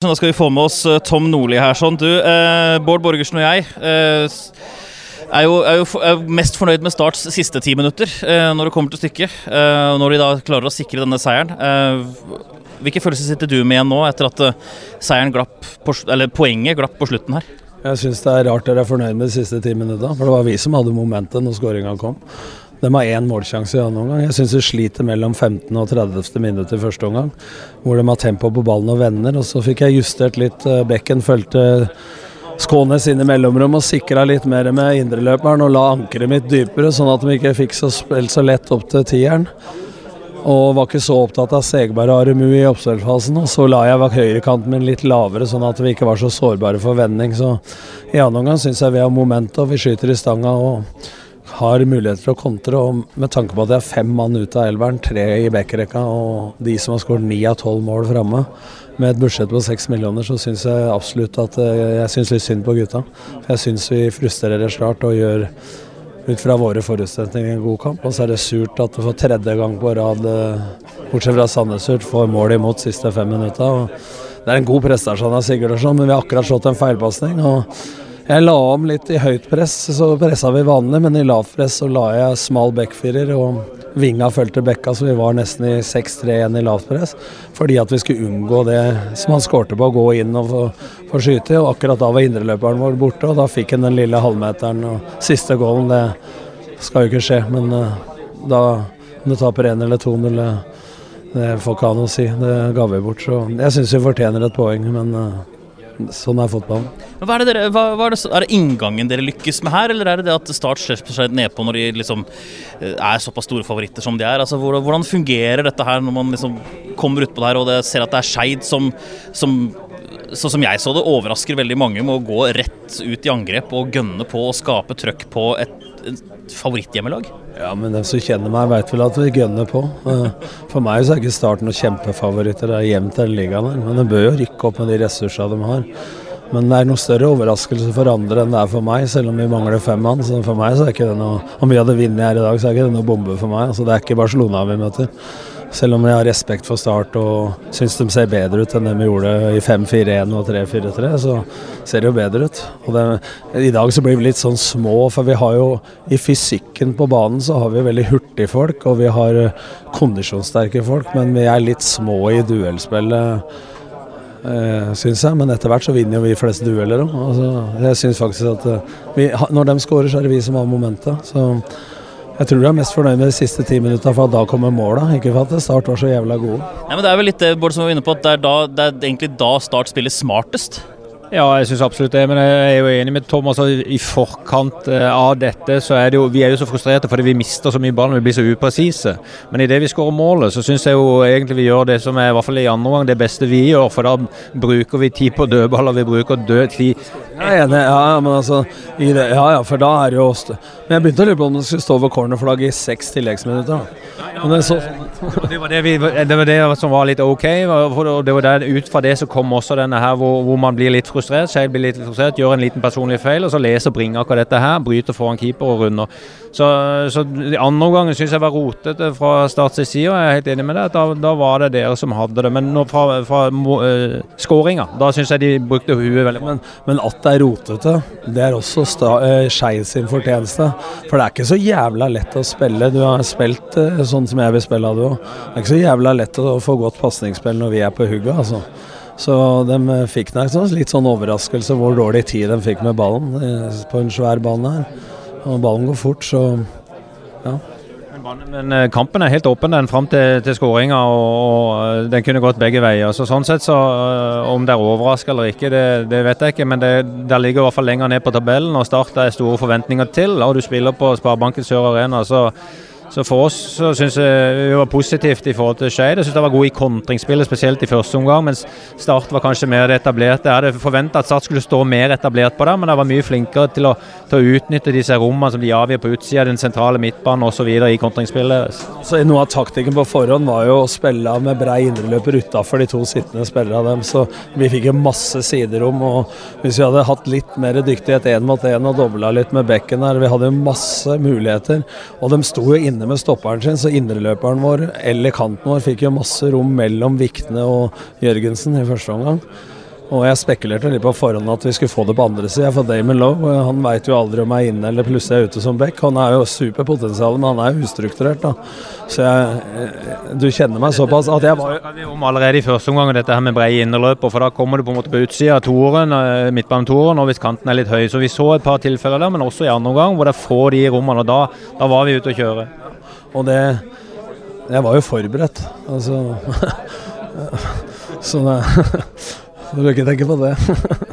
Da skal vi få med oss eh, Tom Nordli her. sånn. Du, eh, Bård Borgersen og jeg eh, er, jo, er, jo, er, mest fornøyd med Starts siste ti minutter, eh, når det kommer til stykket. Eh, når de da klarer å sikre denne seieren. Eh, hvilke følelser sitter du med igjen nå, etter at seieren glapp på, eller poenget glapp på slutten her? Jeg syns det er rart dere er fornøyd med de siste ti minuttene, for det var vi som hadde momentet når skåringa kom. De har én målsjanse i annen omgang. Jeg syns de sliter mellom 15. og 30. minutt i første omgang, hvor de har tempo på ballen og vender. Og så fikk jeg justert litt. Eh, bekken fulgte Skånes inn i mellomrom og sikra litt mer med indreløperen og la ankeret mitt dypere, sånn at de ikke fikk så spilt så lett opp til tieren. Og var ikke så opptatt av Segberg og Aremu i oppspillsfasen. Og så la jeg høyrekanten min litt lavere, sånn at vi ikke var så sårbare for vending. Så i annen omgang syns jeg vi har moment, og vi skyter i stanga. og har mulighet for å kontre. og Med tanke på at jeg har fem mann ut av elveren, tre i backrekka og de som har skåret ni av tolv mål framme, med et budsjett på seks millioner, så syns jeg absolutt at eh, jeg syns litt synd på gutta. For jeg syns vi frustrerer snart og gjør ut fra våre forutsetninger en god kamp. Og så er det surt at du for tredje gang på rad, eh, bortsett fra Sandnesurt, får mål imot siste fem minutter. Det er en god prestasjon av Sigurdarsson, men vi har akkurat slått en feilpasning. Jeg la om litt i høyt press, så pressa vi vanlig, men i lavt press så la jeg smal backfirer og vinga fulgte bekka, så vi var nesten i 6-3-1 i lavt press. Fordi at vi skulle unngå det som han skårte på, å gå inn og få, skyte. Og akkurat da var indreløperen vår borte, og da fikk han den lille halvmeteren og siste goalen. Det skal jo ikke skje, men uh, da om du taper 1 eller 2-0 det får ikke han å si. Det ga vi bort. Så jeg syns vi fortjener et poeng, men uh, Sånn er fotballen. Hva er, det dere, hva, hva er, det, er, det, inngangen dere lykkes med her, eller er det det at Start slipper seg nedpå når de liksom eh, er såpass store favoritter som de er? Altså, hvordan, fungerer dette her når man liksom kommer utpå der og det, ser at det er Skeid som, som sånn som jeg så det, overrasker veldig mange med å gå rett ut i angrep og gønne på og skape trøkk på et, favoritthjemmelag? Ja, men den som kjenner meg, vet vel at vi gønner på. Eh, for meg så er ikke Start noen kjempefavoritter. Det er jevnt den ligaen her. Men de bør jo rykke opp med de ressursene de har. Men det er noe større overraskelse for andre enn det er for meg, selv om vi mangler fem mann. Så for meg så er ikke det noe Om vi hadde vunnet her i dag, så er ikke det noe bombe for meg. Altså, det er ikke Barcelona vi møter. Selv om jeg har respekt for Start og syns de ser bedre ut enn det vi gjorde i 5-4-1 og 3-4-3, så ser det jo bedre ut. Det, I dag så blir vi litt sånn små, for vi har jo i fysikken på banen så har vi veldig hurtige folk, og vi har kondisjonssterke folk, men vi er litt små i duellspillet. Eh, syns jeg, men etter hvert så vinner jo vi flest dueller òg. Altså, jeg syns faktisk at eh, vi, når de skårer, så er det vi som har momentet. Så jeg tror du er mest fornøyd med de siste ti minutta, for at da kommer måla. Ikke for at Start var så jævla gode. Ja, men Det er vel litt det Bård som var inne på, at det er, da, det er egentlig da Start spiller smartest. Ja, jeg syns absolutt det. Men jeg er jo enig med Tom. Altså, I forkant eh, av dette så er det jo Vi er jo så frustrerte fordi vi mister så mye ball vi blir så upresise. Men idet vi skårer målet, så syns jeg jo egentlig vi gjør det som er i hvert fall i andre omgang det beste vi gjør. For da bruker vi tid på dødballer. Vi bruker død tid Jeg er enig. Ja, men altså det, Ja ja, for da er det jo Men jeg begynte å lure på om det skulle stå over cornerflagget i seks tilleggsminutter. Men det, så... det, var det, vi, det, var det som var litt OK. det var der, Ut fra det så kom også denne her hvor, hvor man blir litt frustrert. Skeid blir litt frustrert, gjør en liten personlig feil, og så leser Bringe akkurat dette her. Bryter foran keeper og runder. Så, så andre omgangen syns jeg var rotete fra Starts side, og jeg er helt enig med det. Da, da var det dere som hadde det. Men nå fra, fra uh, skåringa, da syns jeg de brukte huet veldig men, men, at det er rotete, det er også uh, Skeid sin fortjeneste. For det er ikke så jævla lett å spille. Du har spilt uh, sånn som jeg vil spille, du òg. Det er ikke så jævla lett å få godt pasningsspill når vi er på hugget, altså. Så de fikk nok litt sånn overraskelse hvor dårlig tid de fikk med ballen eh, på en svær bane her. Og ballen går fort, så ja. Men eh, kampen er helt åpen den fram til, til skåringa, og, og, eh, den kunne gått begge veier. Så sånn sett så Om det er overraska eller ikke, det, det, vet jeg ikke. Men det der ligger i hvert fall lenger ned på tabellen, og Start er store forventninger til. Og du spiller på Sparebanken Sør Arena, så så for oss så syns jeg vi var positivt i forhold til Skeid. Jeg syns de var god i kontringsspillet, spesielt i første omgang, mens Start var kanskje mer etablert. Jeg hadde forventa at Start skulle stå mer etablert på det, men de var mye flinkere til å, til å utnytte disse rommene som de avgir på utsida, den sentrale midtbanen osv. i kontringsspillet. Så Noe av taktikken på forhånd var jo å spille med brei indreløper utafor de to sittende spillerne dem, så vi fikk jo masse siderom. og Hvis vi hadde hatt litt mer dyktighet én mot én og dobla litt med bekken her, vi hadde masse muligheter. Og de sto jo inne inne med stopperen sin, så indreløperen vår eller kanten vår fikk jo masse rom mellom Vikne og Jørgensen i første omgang. Og jeg spekulerte litt på forhånd at vi skulle få det på andre sida, for Damon Lowe han veit jo aldri om jeg er inne eller plutselig er ute som back. Han er jo superpotensial, men han er jo ustrukturert. da. Så jeg, du kjenner meg såpass at jeg var jo vi om allerede i første omgang dette her med brede innerløper, for da kommer du på en måte på utsida av toeren, eh, midtbanetoeren, og hvis kanten er litt høy. Så vi så et par tilfeller der, men også i andre omgang hvor det er få de rommene. og da, da var vi ute å kjøre. Og det Jeg var jo forberedt, altså. Så det Du bør ikke tenke på det.